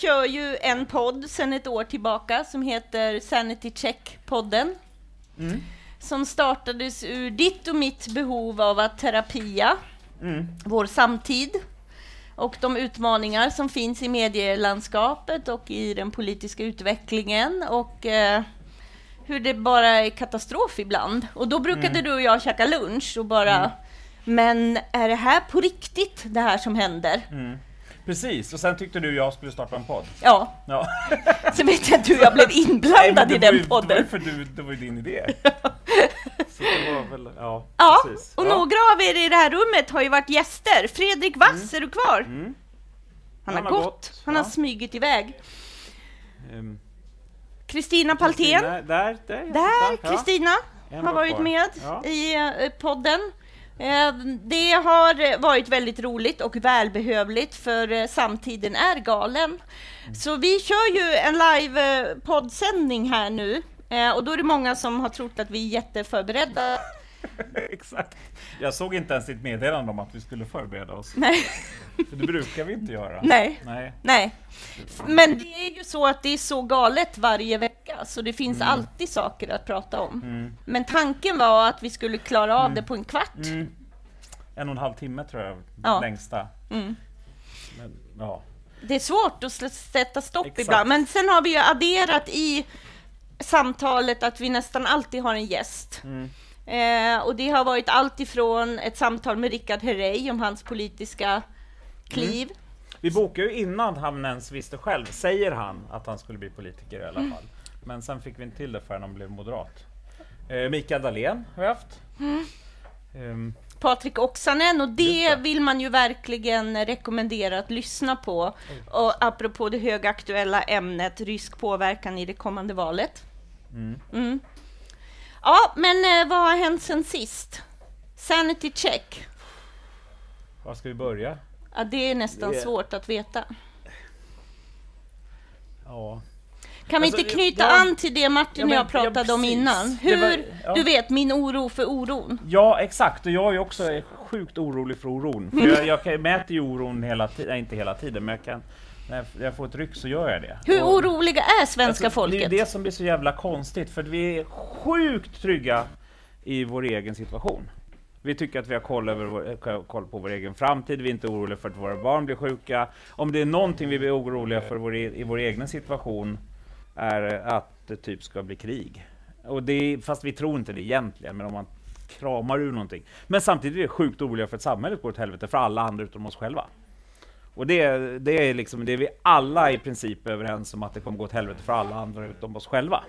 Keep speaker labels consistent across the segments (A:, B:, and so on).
A: kör ju en podd sedan ett år tillbaka som heter Sanity Check-podden.
B: Mm.
A: Som startades ur ditt och mitt behov av att terapia
B: Mm.
A: vår samtid och de utmaningar som finns i medielandskapet och i den politiska utvecklingen och eh, hur det bara är katastrof ibland. Och då brukade
B: Mm.
A: du och jag käka lunch och bara Men är det här på riktigt, det här som händer?
B: Mm. Precis, och sen tyckte du jag skulle starta en podd.
A: Ja,
B: Ja.
A: så vet jag inte hur jag blev
B: Nej,
A: inblandad
B: det
A: i
B: var ju-
A: den
B: Det var
A: podden.
B: ju för du, det var ju din idé. Så det var väl, ja,
A: Ja,
B: precis.
A: och
B: ja.
A: några av er i det här rummet har ju varit gäster. Fredrik Wass, är du kvar?
B: Mm.
A: Han har
B: Han har
A: gått.
B: gått,
A: Han har
B: ja.
A: smugit iväg.
B: Ehm,
A: Kristina Paltén.
B: Där, där, där.
A: Kristina har
B: var
A: varit
B: kvar.
A: med i eh, podden. Eh, Det har varit väldigt roligt och välbehövligt för eh, samtiden är galen.
B: Mm.
A: Så vi kör ju en live eh, poddsändning här nu och då är det många som har trott att vi är jätteförberedda.
B: Exakt. Jag såg inte ens ditt meddelande om att vi skulle förbereda oss.
A: Nej,
B: För det brukar vi inte göra.
A: nej,
B: Nej.
A: nej. Men det är ju så att det är så galet varje vecka så det finns
B: Mm.
A: alltid saker att prata om. Men tanken var att vi skulle klara av det på en kvart.
B: Mm. En och en halv timme tror jag,
A: Ja.
B: längsta.
A: Mm.
B: Men, ja.
A: Det är svårt att sätta stopp
B: Exakt.
A: ibland, men sen har vi ju adderat i samtalet att vi nästan alltid har en gäst.
B: Mm.
A: Eh, och det har varit allt ifrån ett samtal med Rickard Herrey om hans politiska kliv.
B: Vi bokade ju innan han ens visste själv, säger han, att han skulle bli politiker i alla
A: Mm.
B: fall. Men sen fick vi inte till det förrän han blev moderat. Eh, Mikael Dahlén har vi haft.
A: Mm.
B: Ehm,
A: Patrik Oksanen och det
B: det.
A: vill man ju verkligen rekommendera att lyssna på. Och apropå det högaktuella ämnet rysk påverkan i det kommande valet.
B: Mm.
A: Mm. Ja, men eh, vad har hänt sen sist? Sanity check.
B: var ska vi börja?
A: Ja, det är nästan
B: Det-
A: svårt att veta.
B: Ja.
A: Kan vi
B: Alltså,
A: inte knyta
B: ja.
A: an till det Martin
B: Ja,
A: och jag pratade
B: ja,
A: om innan? Hur,
B: var- ja.
A: du vet, min oro för oron.
B: Ja, exakt. Och jag är också sjukt orolig för oron. För jag, jag mäter ju oron hela tiden, inte hela tiden, men jag kan, när jag- får ett ryck så gör jag det.
A: Hur
B: Och-
A: oroliga är svenska
B: Alltså,
A: folket?
B: Det är det som blir så jävla konstigt, för vi är sjukt trygga i vår egen situation. Vi tycker att vi har koll, över vår, eh, koll på vår egen framtid, vi är inte oroliga för att våra barn blir sjuka. Om det är någonting vi blir oroliga för vår, e- i vår egen situation är att det typ ska bli krig. Och det fast vi tror inte det egentligen, men om man kramar ur någonting. Men samtidigt är vi sjukt oroliga för att samhället går åt helvete för alla andra utom oss själva. Och det, det är liksom det är vi alla i princip överens om att det kommer gå åt helvete för alla andra utom oss själva.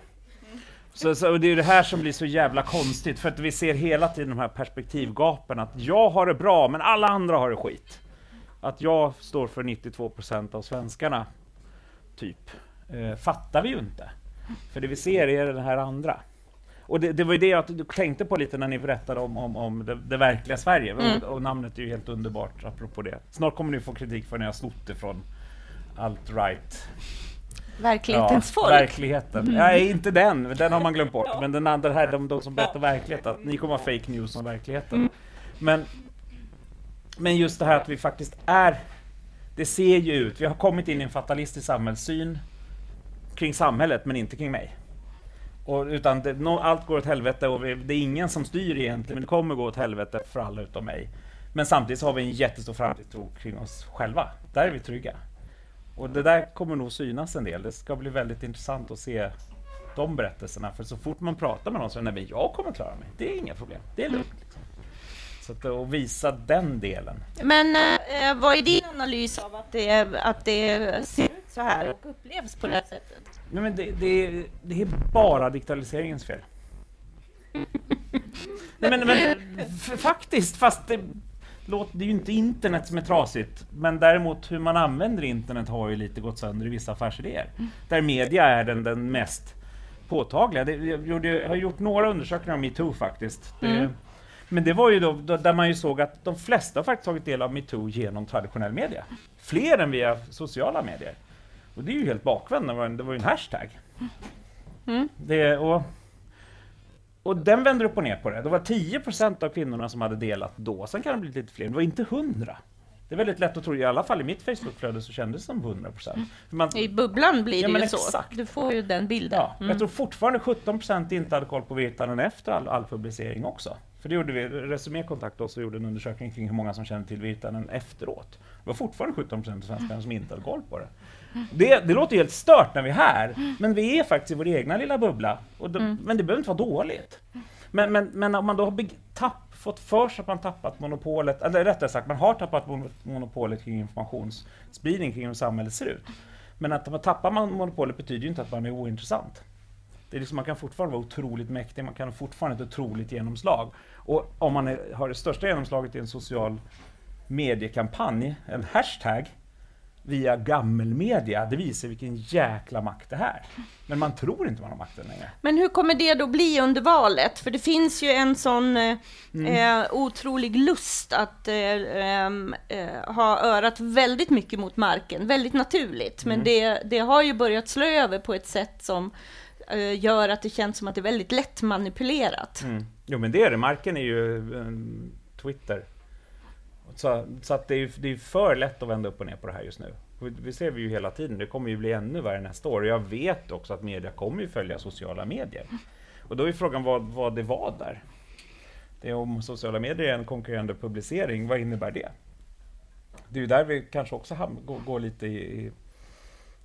B: Så, så och det är det här som blir så jävla konstigt, för att vi ser hela tiden de här perspektivgapen, att jag har det bra, men alla andra har det skit. Att jag står för 92% av svenskarna, typ, eh, fattar vi ju inte. För det vi ser är det här andra. Och det, det var ju det jag tänkte på lite när ni berättade om, om, om det, det verkliga Sverige.
A: Mm.
B: Och, och namnet är ju helt underbart, apropå det. Snart kommer ni få kritik för när jag snott det från alt-right.
A: Verklighetens folk.
B: Verkligheten. Nej, inte den. Den har man glömt bort. Men den andra här, de, de som berättar verkligheten. Att ni kommer ha fake news om verkligheten. Men, men just det här att vi faktiskt är... Det ser ju ut, vi har kommit in i en fatalistisk samhällssyn kring samhället, men inte kring mig. Och, utan det, no, allt går åt helvete och vi, det är ingen som styr egentligen, men det kommer gå åt helvete för alla utom mig. Men samtidigt så har vi en jättestor framtidstro kring oss själva. Där är vi trygga. Och det där kommer nog synas en del. Det ska bli väldigt intressant att se de berättelserna. För så fort man pratar med någon så är det, nej men jag kommer klara mig. Det är inga problem. Det är lugnt. Liksom. Så att, och visa den delen.
A: Men eh, eh vad är det? Analys av att det, att det ser ut så här och upplevs på det här sättet?
B: Nej, men det, det, är, det är bara digitaliseringens fel. Nej, men, men faktiskt, fast det, låt, det är ju inte internet som är trasigt. Men däremot hur man använder internet har ju lite gått sönder i vissa affärsidéer. Där media är den, den mest påtagliga. Det, jag, jag har gjort några undersökningar om metoo faktiskt. Det,
A: Mm.
B: Men det var ju då, då där man ju såg att de flesta har faktiskt tagit del av metoo genom traditionell media. Fler än via sociala medier. Och det är ju helt bakvänt, det var, en- det var ju en hashtag.
A: Mm.
B: Det, och, och den vänder upp och ner på det. Det var 10% av kvinnorna som hade delat då, sen kan det bli lite fler, det var inte 100. Det är väldigt lätt att tro, i alla fall i mitt Facebookflöde så kändes det som 100 procent.
A: I bubblan blir
B: Ja,
A: det ju så.
B: exakt.
A: Du får ju den bilden.
B: Ja,
A: Mm.
B: Jag tror fortfarande 17 procent inte hade koll på Virtanen efter all, all publicering också. För det gjorde vi, Resumé kontaktade oss och gjorde en undersökning kring hur många som kände till Virtanen efteråt. Det var fortfarande 17 procent av svenskarna som inte hade koll på det. Det, det låter helt stört när vi är här, men vi är faktiskt i vår egna lilla bubbla. Och det, Men det behöver inte vara dåligt. Men, men, men om man då har beg- tapp, fått för sig att man tappat monopolet, eller rättare sagt, man har tappat monopolet kring informationsspridning kring hur samhället ser ut. Men att man tappar man monopolet betyder ju inte att man är ointressant. Det är liksom, man kan fortfarande vara otroligt mäktig, man kan fortfarande ha ett otroligt genomslag. Och om man är, har det största genomslaget i en social mediekampanj, en hashtag, via gammelmedia, det visar vilken jäkla makt det här. Men man tror inte man har makten längre.
A: Men hur kommer det då bli under valet? För det finns ju en sån eh,
B: Mm.
A: eh, otrolig lust att eh, ehm, eh, ha örat väldigt mycket mot marken, väldigt naturligt. Men
B: Mm.
A: det, det har ju börjat slå över på ett sätt som eh, gör att det känns som att det är väldigt lätt manipulerat.
B: Mm. Jo men det är det, marken är ju eh, Twitter. Så, så att det är ju det är för lätt att vända upp och ner på det här just nu. Vi, ser vi ju hela tiden, det kommer ju bli ännu värre nästa år. Och jag vet också att media kommer ju följa sociala medier. Och då är frågan vad, vad det var där. Det är om sociala medier är en konkurrerande publicering, vad innebär det? Det är ju där vi kanske också ham- går, går lite i, i,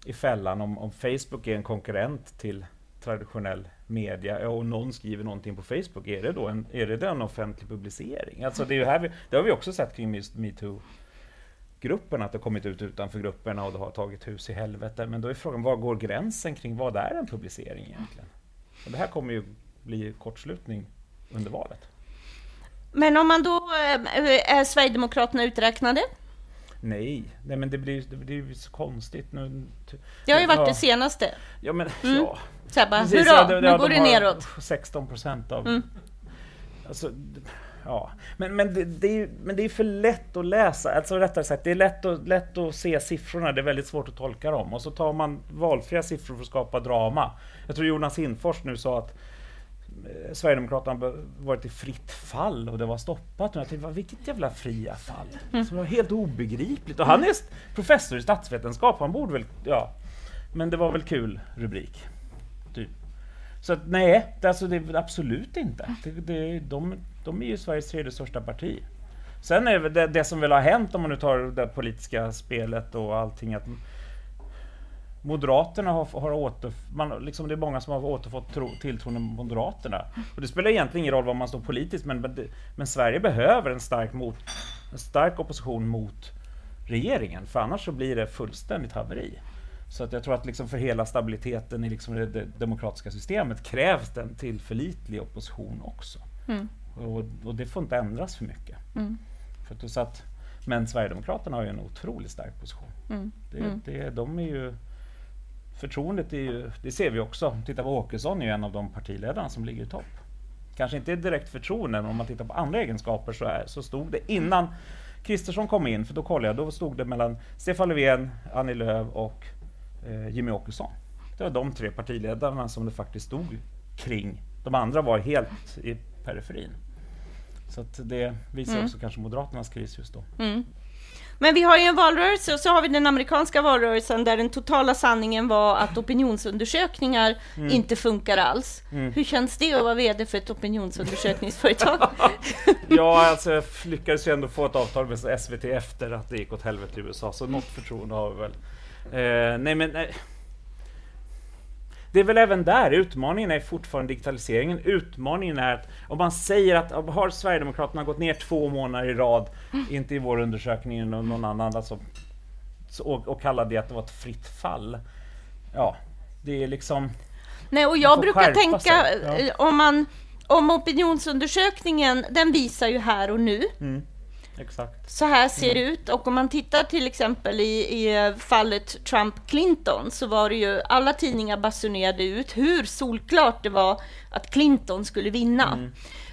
B: i fällan om, om Facebook är en konkurrent till traditionell media och någon skriver någonting på Facebook, är det då en, är det en offentlig publicering? Alltså det, är ju här vi, det har vi också sett kring just metoo-gruppen, att det har kommit ut utanför grupperna och det har tagit hus i helvete. Men då är frågan, var går gränsen kring vad är en publicering egentligen? Och det här kommer ju bli kortslutning under valet.
A: Men om man då eh, är Sverigedemokraterna uträknade?
B: Nej, nej men det blir, det blir så konstigt nu.
A: Det har ju varit
B: Ja.
A: det senaste.
B: Ja men,
A: Mm.
B: ja.
A: Så här bara,
B: Precis,
A: hurra,
B: ja, det-
A: nu
B: ja,
A: går
B: de
A: det neråt.
B: 16 procent av...
A: Mm.
B: Alltså, ja. Men, men, det, det är, ju- men det är för lätt att läsa, alltså rättare sagt, det är lätt att, lätt att se siffrorna, det är väldigt svårt att tolka dem. Och så tar man valfria siffror för att skapa drama. Jag tror Jonas Hinfors nu sa att eh, Sverigedemokraterna varit i fritt fall och det var stoppat. Och jag tänkte, "Va, vilket jävla fria fall?
A: Mm.
B: Som var helt obegripligt. Och han är professor i statsvetenskap, han borde väl, ja. Men det var väl kul rubrik. Så att, nej, det, alltså, det är absolut inte. Det, det, de, de är ju Sveriges tredje största parti. Sen är det, det, det som väl har hänt om man nu tar det politiska spelet och allting att Moderaterna har, har åter, man, liksom det är många som har återfått tro, tilltron till Moderaterna. Och det spelar egentligen ingen roll var man står politiskt, men, men, det, men Sverige behöver en stark, mot, en stark opposition mot regeringen, för annars så blir det fullständigt haveri. Så att jag tror att liksom för hela stabiliteten i liksom det, det demokratiska systemet krävs det en tillförlitlig opposition också.
A: Mm.
B: Och, och det får inte ändras för mycket.
A: Mm.
B: För så att, men Sverigedemokraterna har ju en otroligt stark position.
A: Mm.
B: Det,
A: Mm.
B: det, de är ju, förtroendet är ju, det ser vi också. Titta på Åkesson är ju en av de partiledarna som ligger i topp. Kanske inte direkt förtroende, men om man tittar på andra egenskaper så, är, så stod det innan Kristersson kom in, för då kollade jag, då stod det mellan Stefan Löfven, Annie Lööf och eh, Jimmy Åkesson. Det var de tre partiledarna som det faktiskt stod kring. De andra var helt i periferin. Så det visar
A: Mm.
B: också kanske Moderaternas kris just då.
A: Mm. Men vi har ju en valrörelse och så har vi den amerikanska valrörelsen där den totala sanningen var att opinionsundersökningar inte funkar alls.
B: Mm.
A: Hur känns det att vara VD för ett opinionsundersökningsföretag?
B: Ja, alltså jag lyckades ju ändå få ett avtal med SVT efter att det gick åt helvete i USA, så något förtroende har vi väl. Eh, nej men, nej. Det är väl även där, utmaningen är fortfarande digitaliseringen. Utmaningen är att om man säger att har Sverigedemokraterna gått ner två månader i rad, inte i vår undersökning eller någon annan, alltså, så- och, och kallar det att det var ett fritt fall. Ja, det är liksom...
A: Nej, och jag brukar tänka,
B: ja.
A: eh, om man om opinionsundersökningen, den visar ju här och nu.
B: Mm, exakt.
A: Så här ser det ut. Och om man tittar till exempel i, i fallet Trump-Clinton så var det ju alla tidningar basunerade ut hur solklart det var att Clinton skulle vinna.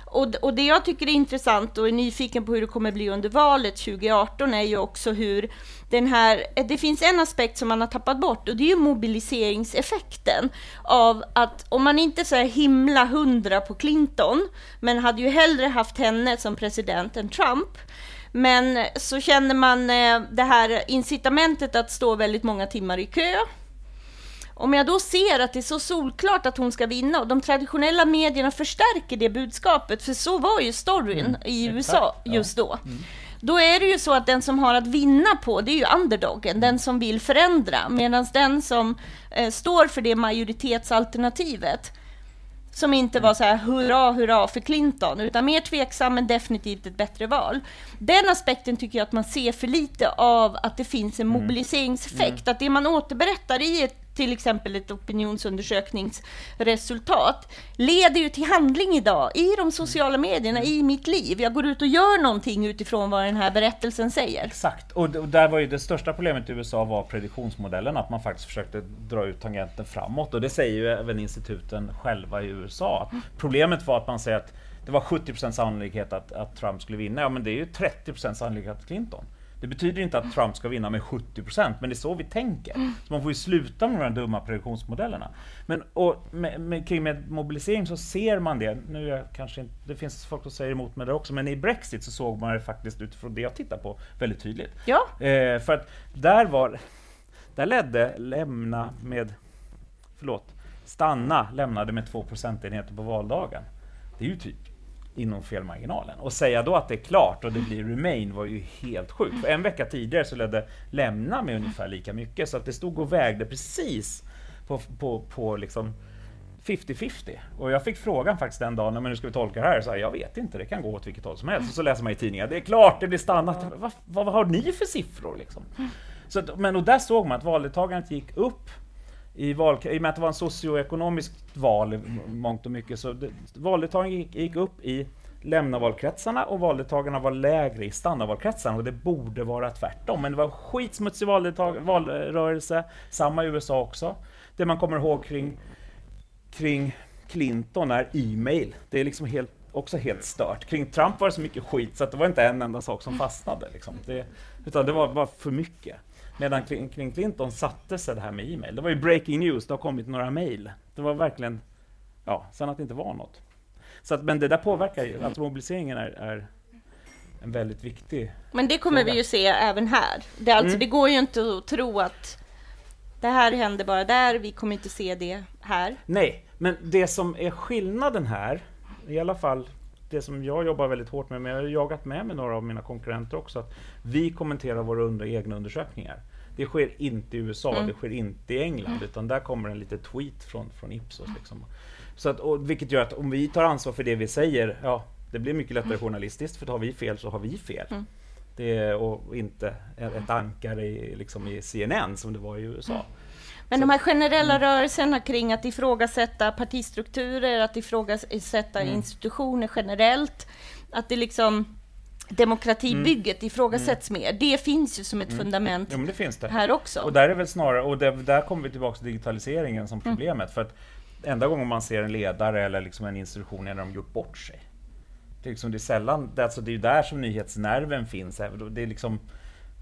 A: Och, d- och det jag tycker är intressant och är nyfiken på hur det kommer bli under valet 2018 är ju också hur den här, det finns en aspekt som man har tappat bort och det är ju mobiliseringseffekten av att om man inte så himla hundra på Clinton, men hade ju hellre haft henne som president än Trump, Men så känner man eh, det här incitamentet att stå väldigt många timmar i kö. Om jag då ser att det är så solklart att hon ska vinna och de traditionella medierna förstärker det budskapet, för så var ju storyn
B: Mm,
A: i USA just då. Då är det ju så att den som har att vinna på, det är ju underdogen, den som vill förändra, medan den som eh, står för det majoritetsalternativet, som inte var så här hurra, hurra för Clinton, utan mer tveksam men definitivt ett bättre val. Den aspekten tycker jag att man ser för lite av att det finns en mobiliseringseffekt, att det man återberättar i ett till exempel ett opinionsundersökningsresultat leder ju till handling idag i de sociala medierna, i mitt liv. Jag går ut och gör någonting utifrån vad den här berättelsen säger.
B: Exakt, och, där var ju det största problemet i USA var prediktionsmodellen, att man faktiskt försökte dra ut tangenten framåt. Och det säger ju även instituten själva i USA. Problemet var att man säger att det var 70% sannolikhet att, att Trump skulle vinna. Ja, men det är ju 30% sannolikhet att Clinton. Det betyder inte att Trump ska vinna med 70%, men det är så vi tänker. Så man får ju sluta med de här dumma prediktionsmodellerna. Men och med, med, kring med mobilisering så ser man det, nu är kanske inte, det finns folk som säger emot mig där också, men i Brexit så såg man det faktiskt utifrån det jag tittar på väldigt tydligt.
A: Ja,
B: Eh, för att där var, där ledde lämna med, förlåt, stanna lämnade med 2 procentenheter på valdagen. Det är ju typ inom felmarginalen. Och säga då att det är klart och det blir Remain var ju helt sjukt. För en vecka tidigare så ledde Lämna med ungefär lika mycket, så att det stod och vägde precis på, på, på liksom 50-50. Och jag fick frågan faktiskt den dagen, men hur ska vi tolka det här? Så här, jag vet inte, det kan gå åt vilket håll som helst. Och så läser man i tidningar, det är klart, det blir stannat. Vad, vad, vad har ni för siffror liksom? Så att, men och där såg man att valdeltagandet gick upp i, val, i och med att det var en socioekonomiskt val i mångt och mycket, så det, valdeltagandet gick, gick upp i lämna-valkretsarna och valdeltagarna var lägre i stanna-valkretsarna och det borde vara tvärtom. Men det var skitsmutsig valdeltag- valrörelse, samma i USA också. Det man kommer ihåg kring, kring Clinton är e-mail. Det är liksom helt, också helt stört. Kring Trump var det så mycket skit så att det var inte en enda sak som fastnade. Liksom. Det, utan det var bara för mycket. Medan kring, Clinton satte sig det här med e-mail. Det var ju breaking news, det har kommit några mail. Det var verkligen, ja, sen att det inte var något. Så att, men det där påverkar ju, att mobiliseringen är, är en väldigt viktig
A: men det kommer
B: Fråga.
A: vi ju se även här. Det, alltså,
B: Mm.
A: det går ju inte att tro att det här händer bara där, vi kommer inte se det här.
B: Nej, men det som är skillnaden här, i alla fall det som jag jobbar väldigt hårt med, men jag har jagat med med några av mina konkurrenter också, att vi kommenterar våra under, egna undersökningar. Det sker inte i USA,
A: Mm.
B: det sker inte i England, utan där kommer en liten tweet från, från Ipsos. Liksom. Så att, och, vilket gör att om vi tar ansvar för det vi säger, ja, det blir mycket lättare journalistiskt, för har vi fel så har vi fel.
A: Mm.
B: Det och inte ett ankare i, liksom i CNN som det var i USA.
A: Men
B: Så-
A: de här generella rörelserna kring att ifrågasätta partistrukturer, att ifrågasätta
B: Mm.
A: institutioner generellt, att det liksom demokratibygget ifrågasätts mer. Det finns ju som ett fundament
B: Ja, men det finns det.
A: här också.
B: Och där är väl snarare, och där, där kommer vi tillbaka till digitaliseringen som problemet. För att enda gången man ser en ledare eller liksom en institution är när de gjort bort sig. Det är, liksom, det är sällan, det, är alltså, det är där som nyhetsnerven finns. Det är liksom,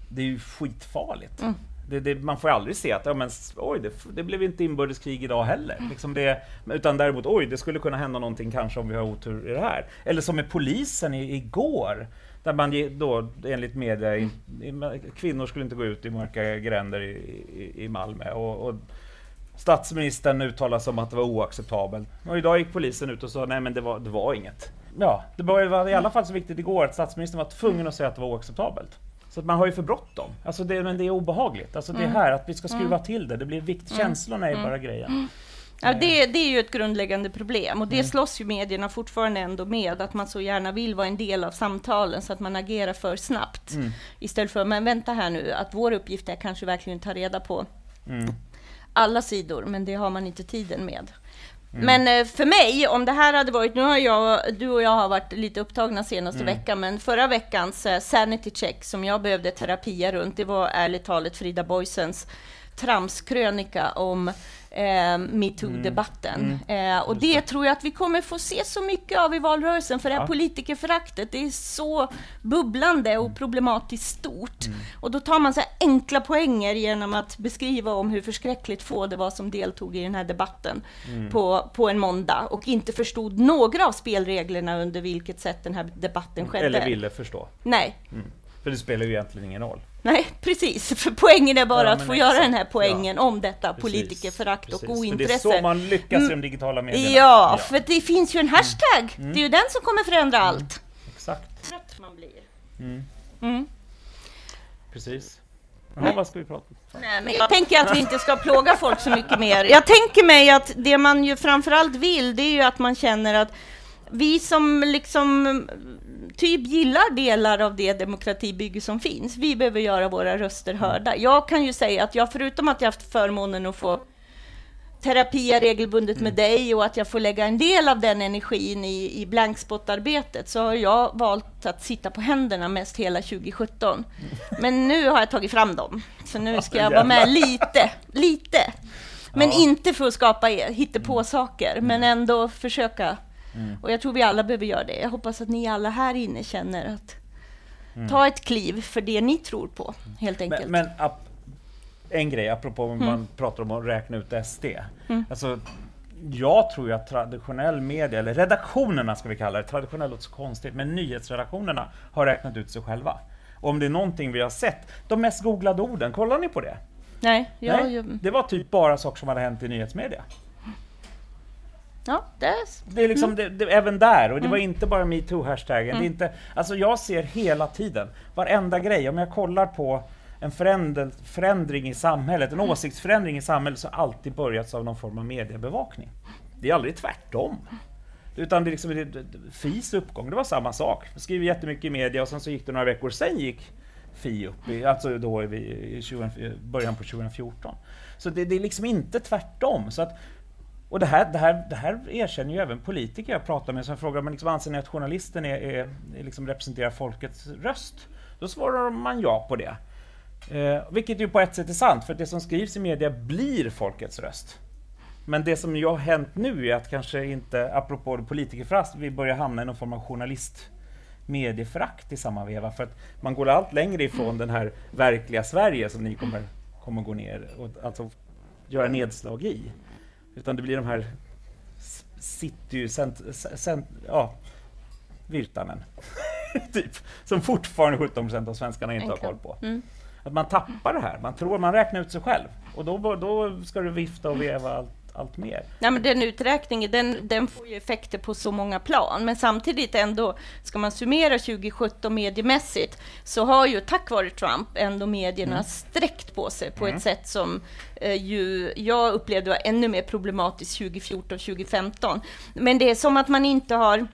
B: det är ju skitfarligt. Det, det, man får ju aldrig se att, ja, men, oj, det, det blev inte inbördeskrig idag heller. Liksom det, utan däremot, oj, det skulle kunna hända någonting kanske om vi har otur i det här. Eller som med polisen i, igår. Där man då, enligt media, in, i- kvinnor skulle inte gå ut i mörka gränder i, i, i Malmö. Och, och statsministern uttalade sig om att det var oacceptabelt. Och idag gick polisen ut och sa nej men det var, det var inget. Ja, det var i alla fall så viktigt igår att statsministern var tvungen att säga att det var oacceptabelt. Så att man har ju för bråttom. Alltså det, men det är obehagligt. Alltså det här att vi ska skruva till det. Det blir viktigt. Känslorna är bara grejen.
A: Ja, det, det är ju ett grundläggande problem och det
B: Mm.
A: slåss ju medierna fortfarande ändå med, att man så gärna vill vara en del av samtalen så att man agerar för snabbt.
B: Mm.
A: Istället för, men vänta här nu, att vår uppgift är kanske verkligen ta reda på
B: Mm.
A: alla sidor, men det har man inte tiden med.
B: Mm.
A: Men eh, för mig, om det här hade varit, nu har jag, du och jag har varit lite upptagna senaste
B: Mm.
A: veckan, men förra veckans eh, sanity check som jag behövde terapia runt, det var ärligt talat Frida Boisens tramskrönika om eh, metoo-debatten. Eh, och det, tror jag att vi kommer få se så mycket av i valrörelsen, för det här
B: Ja.
A: politikerföraktet, det är så bubblande och problematiskt stort. Och då tar man så här enkla poänger genom att beskriva om hur förskräckligt få det var som deltog i den här debatten på, på en måndag och inte förstod några av spelreglerna under vilket sätt den här debatten skedde.
B: Eller ville förstå.
A: Nej.
B: För det spelar ju egentligen ingen roll.
A: Nej, precis. För poängen är bara
B: Ja,
A: att få göra den här poängen
B: Ja.
A: om detta
B: Precis.
A: politikerförakt och
B: Precis. För
A: ointresse.
B: Det är så man lyckas i de
A: Mm.
B: digitala medierna.
A: Ja, för det finns ju en hashtag.
B: Mm.
A: Det är ju den som kommer förändra allt.
B: Exakt.
A: Trött man blir.
B: Mm.
A: Mm.
B: Precis. Jaha, vad ska vi prata om?
A: Nej, men jag tänker att vi inte ska plåga folk så mycket mer. Jag tänker mig att det man ju framförallt vill, det är ju att man känner att vi som liksom mm, typ gillar delar av det demokratibygge som finns, vi behöver göra våra röster hörda. Jag kan ju säga att jag, förutom att jag haft förmånen att få terapi regelbundet med dig och att jag får lägga en del av den energin i, i blankspottarbetet så har jag valt att sitta på händerna mest hela 2017. Men nu har jag tagit fram dem, så nu ska jag vara med lite, lite. Men inte för att skapa e- hittepå-saker, men ändå försöka.
B: Mm.
A: Och jag tror vi alla behöver göra det. Jag hoppas att ni alla här inne känner att
B: Mm.
A: ta ett kliv för det ni tror på, helt enkelt.
B: Men, men en grej, apropå
A: Mm.
B: man pratar om att räkna ut SD.
A: Mm.
B: Alltså, jag tror ju att traditionell media, eller redaktionerna ska vi kalla det, traditionell låter så konstigt, men nyhetsredaktionerna har räknat ut sig själva. Och om det är någonting vi har sett, de mest googlade orden, kollar ni på det?
A: Nej, jag,
B: Nej, det var typ bara saker som hade hänt i nyhetsmedia.
A: Ja, det är
B: Det är liksom, det, det, även där, och det var
A: Mm.
B: inte bara metoo-hashtaggen. Det är inte, alltså jag ser hela tiden, varenda grej, om jag kollar på en förändring, förändring i samhället, en åsiktsförändring i samhället, så har alltid börjat av någon form av mediebevakning. Det är aldrig tvärtom. Utan det är liksom, det, FIs uppgång, det var samma sak. Jag skriver jättemycket i media och sen så gick det några veckor, sen gick FI upp, i, alltså då i, i 20, början på 2014. Så det, det är liksom inte tvärtom. Så att, och det här, det, här, det här erkänner ju även politiker jag pratar med som frågar men liksom, anser ni att journalisten är, är, är liksom representerar folkets röst? Då svarar man ja på det. Eh, vilket ju på ett sätt är sant, för det som skrivs i media blir folkets röst. Men det som ju har hänt nu är att kanske inte, apropå politikerförakt, vi börjar hamna i någon form av journalist medieförakt i samma veva. För att man går allt längre ifrån den här verkliga Sverige som ni kommer, kommer gå ner och alltså göra nedslag i. Utan det blir de här city, cent, cent, ja, Virtanen. typ. Som fortfarande 17% av svenskarna inte har
A: Enkla.
B: koll på.
A: Mm.
B: Att man tappar det här, man tror man räknar ut sig själv. Och då, då ska du vifta och veva allt, allt mer.
A: Nej, men den uträkningen den, den får ju effekter på så många plan, men samtidigt ändå, ska man summera 2017 mediemässigt, så har ju tack vare Trump ändå medierna
B: Mm.
A: sträckt på sig på
B: Mm.
A: ett sätt som eh, ju jag upplevde var ännu mer problematiskt 2014-2015. Men det är som att man inte har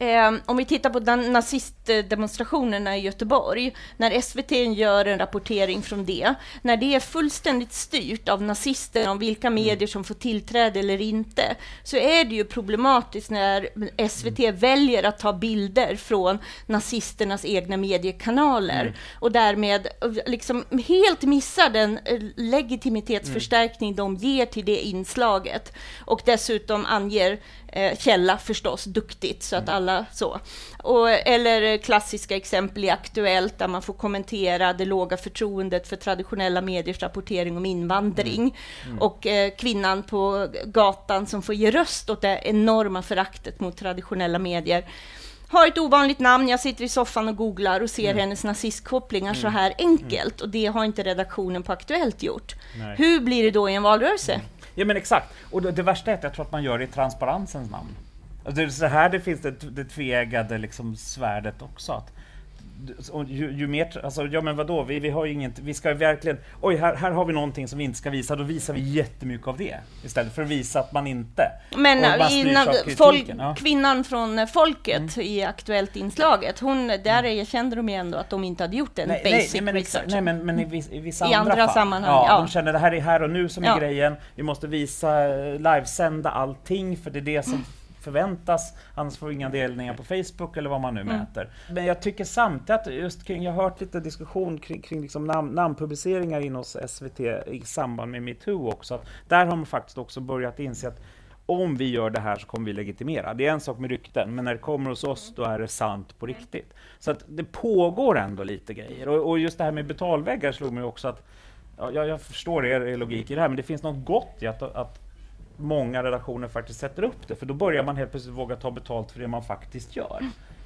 A: Eh, om vi tittar på den nazistdemonstrationerna i Göteborg, när SVT gör en rapportering från det, när det är fullständigt styrt av nazisterna om vilka medier som får tillträde eller inte, så är det ju problematiskt när SVT väljer att ta bilder från nazisternas egna mediekanaler
B: Mm.
A: och därmed liksom helt missar den eh, legitimitetsförstärkning de ger till det inslaget och dessutom anger eh, källa förstås duktigt så att alla så. Och, eller klassiska exempel i Aktuellt där man får kommentera det låga förtroendet för traditionella mediers rapportering om invandring. Och eh, kvinnan på gatan som får ge röst åt det enorma föraktet mot traditionella medier. Har ett ovanligt namn, jag sitter i soffan och googlar och ser hennes nazistkopplingar så här enkelt. Och det har inte redaktionen på Aktuellt gjort.
B: Nej.
A: Hur blir det då i en valrörelse?
B: Ja men exakt. Och det, det värsta är att jag tror att man gör det i transparensens namn. Alltså det är så här det finns det, det tveeggade liksom svärdet också. Att, ju, ju mer, alltså, ja men vadå, vi, vi har ju inget, vi ska verkligen, oj här, här har vi någonting som vi inte ska visa, då visar vi jättemycket av det. Istället för att visa att man inte.
A: Men
B: man styrs
A: innan, folk,
B: ja. Mm.
A: kvinnan från Folket i Aktuellt inslaget, hon, där erkände de ju ändå att de inte hade gjort en
B: Nej,
A: basic
B: nej, men,
A: research.
B: nej, men, men i, i vissa
A: I
B: andra,
A: andra
B: fall.
A: sammanhang,
B: Ja,
A: ja.
B: De känner det här är här och nu som
A: Ja.
B: är grejen. Vi måste visa, eh, livesända allting för det är det som förväntas. Annars får vi inga delningar på Facebook eller vad man nu
A: Mm.
B: mäter. Men jag tycker samtidigt att just kring, jag har hört lite diskussion kring, kring liksom namn, namnpubliceringar in hos SVT i samband med metoo också. Att där har man faktiskt också börjat inse att om vi gör det här så kommer vi legitimera. Det är en sak med rykten, men när det kommer hos oss då är det sant på riktigt. Så att det pågår ändå lite grejer. Och, och just det här med betalväggar slog mig också att ja, jag, jag förstår er, er logik i det här, men det finns något gott i att, att många redaktioner faktiskt sätter upp det, för då börjar man helt plötsligt våga ta betalt för det man faktiskt gör.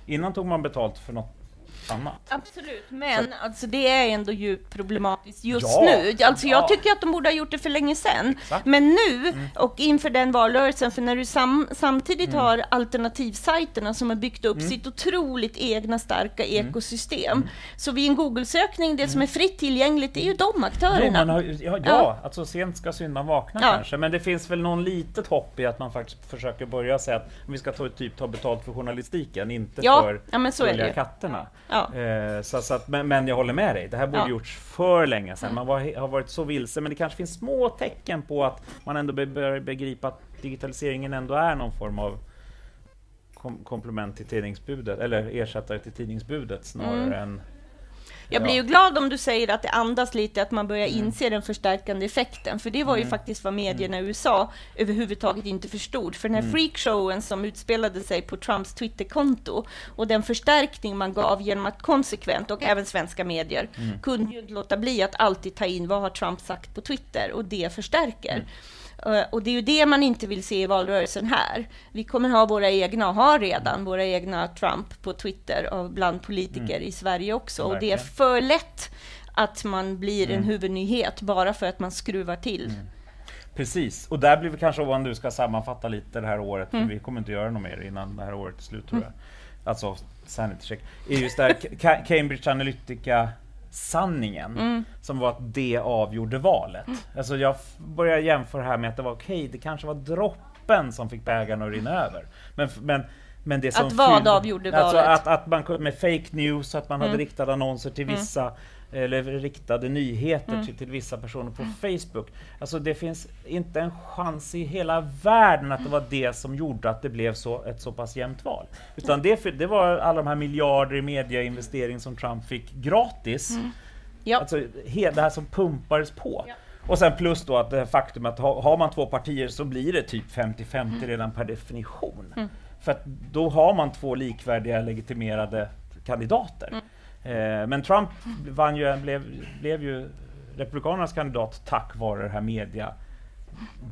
B: Innan tog man betalt för något annat.
A: Absolut, men alltså, det är ändå djupt problematiskt just
B: Ja,
A: nu. Alltså, jag
B: ja.
A: tycker att de borde ha gjort det för länge sedan.
B: Exakt.
A: Men nu, och inför den valrörelsen, för när du sam samtidigt har alternativsajterna som har byggt upp sitt otroligt egna starka ekosystem. Så vid en Google-sökning, det som är fritt tillgängligt, det är ju de
B: Jo,
A: aktörerna.
B: man har, ja, ja, alltså sent ska syndaren vakna kanske, men det finns väl någon litet hopp i att man faktiskt försöker börja säga att vi ska ta, typ, ta betalt för journalistiken, inte för
A: ja, men så är det
B: katterna.
A: Ja.
B: Eh, så, så att, men, men jag håller med dig, det här borde
A: Ja.
B: gjorts för länge sedan. Man var, har varit så vilse, men det kanske finns små tecken på att man ändå börjar begripa att digitaliseringen ändå är någon form av kom, komplement till tidningsbudet, eller ersättare till tidningsbudet snarare
A: Mm.
B: än
A: Jag blir ju glad om du säger att det andas lite att man börjar inse den förstärkande effekten, för det var ju
B: Mm.
A: faktiskt vad medierna i USA överhuvudtaget inte förstod. För den
B: Mm.
A: här freakshowen som utspelade sig på Trumps Twitterkonto och den förstärkning man gav genom att konsekvent, och även svenska medier,
B: Mm.
A: kunde ju inte låta bli att alltid ta in vad har Trump sagt på Twitter, och det förstärker.
B: Mm.
A: Eh, Och det är ju det man inte vill se i valrörelsen här. Vi kommer ha våra egna, och har redan våra egna Trump på Twitter och bland politiker i Sverige också. Och det är för lätt att man blir en
B: Mm.
A: huvudnyhet bara för att man skruvar till.
B: Precis, och där blir vi kanske om du ska sammanfatta lite det här året,
A: Mm.
B: för vi kommer inte göra något mer innan det här året är slut tror jag. Alltså sanity check. Är just där Ca- Cambridge Analytica sanningen
A: Mm.
B: som var att det avgjorde valet. Alltså jag börjar jämföra här med att det var okej, det kanske var droppen som fick bägaren att rinna över. Men, men, men det som
A: Att vad
B: fyllde-
A: avgjorde
B: alltså
A: valet?
B: Att, att man med fake news, att man hade
A: Mm.
B: riktade annonser till
A: Mm.
B: vissa eller riktade nyheter
A: Mm.
B: till, till vissa personer på Facebook. Alltså det finns inte en chans i hela världen att det var det som gjorde att det blev så, ett så pass jämnt val. Utan det, det var alla de här miljarder i mediainvestering som Trump fick gratis.
A: Mm. Ja.
B: Alltså det här som pumpades på.
A: Ja.
B: Och sen plus då att det faktum att ha, har man två partier så blir det typ 50-50 redan per definition.
A: Mm.
B: För att då har man två likvärdiga legitimerade kandidater.
A: Mm.
B: Eh, men Trump vann ju, blev, blev ju Republikanernas kandidat tack vare det här media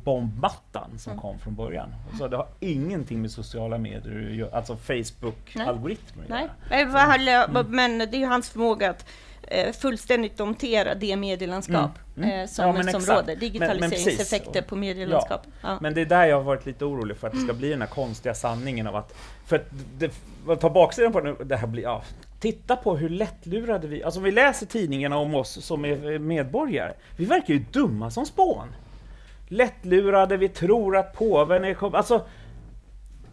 B: bombmattan som
A: Mm.
B: kom från början. Så det har ingenting med sociala medier alltså Facebook-algoritmer
A: Nej, vad han- men det är ju hans förmåga att eh, fullständigt domptera det medielandskap
B: Mm, mm.
A: eh, som,
B: Ja,
A: som råder.
B: Men- men
A: Digitaliseringseffekter på medielandskap. Ja.
B: Men det är där jag har varit lite orolig för att det ska bli den här konstiga sanningen av att... För att det, ta baksidan på det, det här blir... Ja, titta på hur lättlurade vi... Alltså om vi läser tidningarna om oss som är medborgare. Vi verkar ju dumma som spån. Lättlurade, vi tror att påven är... Alltså,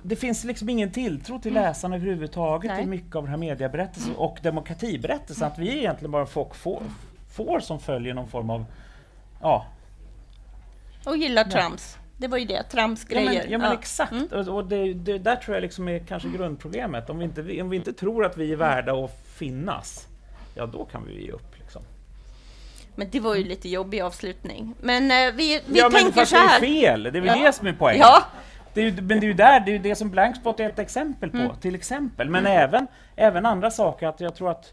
B: det finns liksom ingen tilltro till läsarna överhuvudtaget
A: Nej.
B: i mycket av den här medieberättelsen och demokratiberättelsen. Att vi är egentligen bara folk får, får som följer någon form av... Ja,
A: Och gillar
B: Ja.
A: Det var ju det, Trumps
B: Ja men, ja, men
A: Ja.
B: exakt,
A: Mm.
B: och, och det, det där tror jag liksom är kanske grundproblemet. Om vi, inte, om vi inte tror att vi är värda att finnas, ja då kan vi ge upp. Liksom.
A: Men det var ju lite jobbig avslutning. Men eh, vi, vi
B: ja men
A: tänker
B: fast
A: så
B: det är
A: här.
B: fel, det är väl
A: Ja.
B: det som är poängen.
A: Ja,
B: Det är men det är ju där, det är det som Blankspot är ett exempel på,
A: Mm.
B: till exempel. Men även, även andra saker, att jag tror att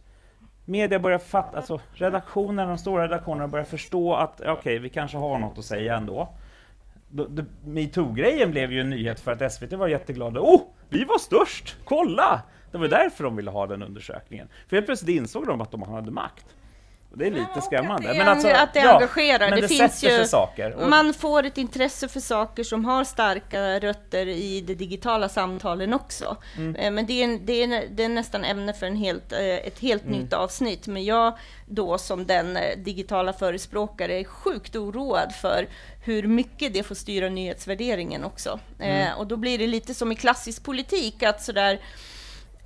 B: media börjar fatta, alltså redaktionerna, de stora redaktionerna börjar förstå att okej, vi kanske har något att säga ändå. Metoo-grejen blev ju en nyhet för att SVT var jätteglada. Oh, vi var störst! Kolla! Det var därför de ville ha den undersökningen. För helt plötsligt insåg de att de hade makt. Och det är lite skrämmande.
A: att det, att det
B: ja,
A: engagerar.
B: Men
A: det,
B: det,
A: finns
B: sätter
A: ju,
B: sig saker. Och-
A: Man får ett intresse för saker som har starka rötter i de digitala samtalen också.
B: Mm.
A: Eh, Men det är, det, är, det är nästan ämne för en helt, eh, ett helt
B: Mm.
A: nytt avsnitt. Men jag då som den eh, digitala förespråkare är sjukt oroad för hur mycket det får styra nyhetsvärderingen också.
B: Mm.
A: Och då blir det lite som i klassisk politik, att sådär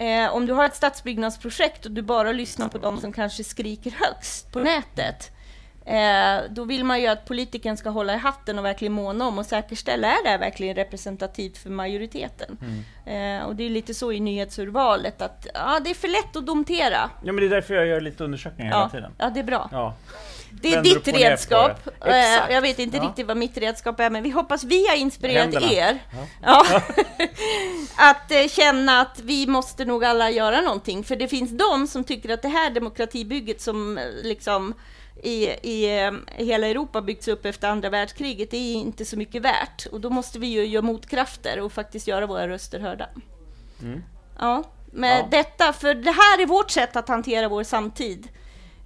A: Eh, om du har ett stadsbyggnadsprojekt och du bara lyssnar på de som kanske skriker högst på nätet, eh, då vill man ju att politikern ska hålla i hatten och verkligen måna om och säkerställa, är det här verkligen representativt för majoriteten? Eh, och det är lite så i nyhetsurvalet, att ja, det är för lätt att domtera.
B: Ja men det är därför jag gör lite undersökningar hela
A: Ja,
B: tiden.
A: ja, det är bra.
B: Ja.
A: Det är ditt redskap. Eh,
B: Exakt.
A: Jag vet inte
B: Ja.
A: riktigt vad mitt redskap är, men vi hoppas vi har inspirerat
B: Händerna.
A: er.
B: Ja.
A: Att eh, känna att vi måste nog alla göra någonting. För det finns de som tycker att det här demokratibygget som eh, liksom i, i hela Europa byggts upp efter andra världskriget, det är inte så mycket värt. Och då måste vi ju göra motkrafter och faktiskt göra våra röster hörda.
B: Mm.
A: Ja, med
B: Ja.
A: detta, för det här är vårt sätt att hantera vår samtid.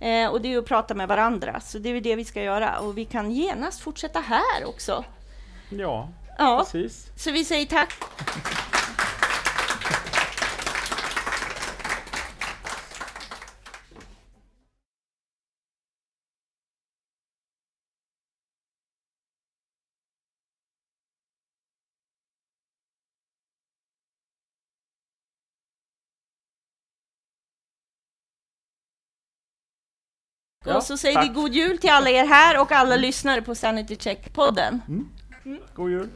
A: Eh, och det är att prata med varandra, så det är det vi ska göra. Och vi kan genast fortsätta här också.
B: Ja,
A: Ja,
B: precis.
A: så vi säger tack.
B: Ja,
A: och så säger
B: tack.
A: vi god jul till alla er här och alla lyssnare på Sanity Check-podden.
B: God jul.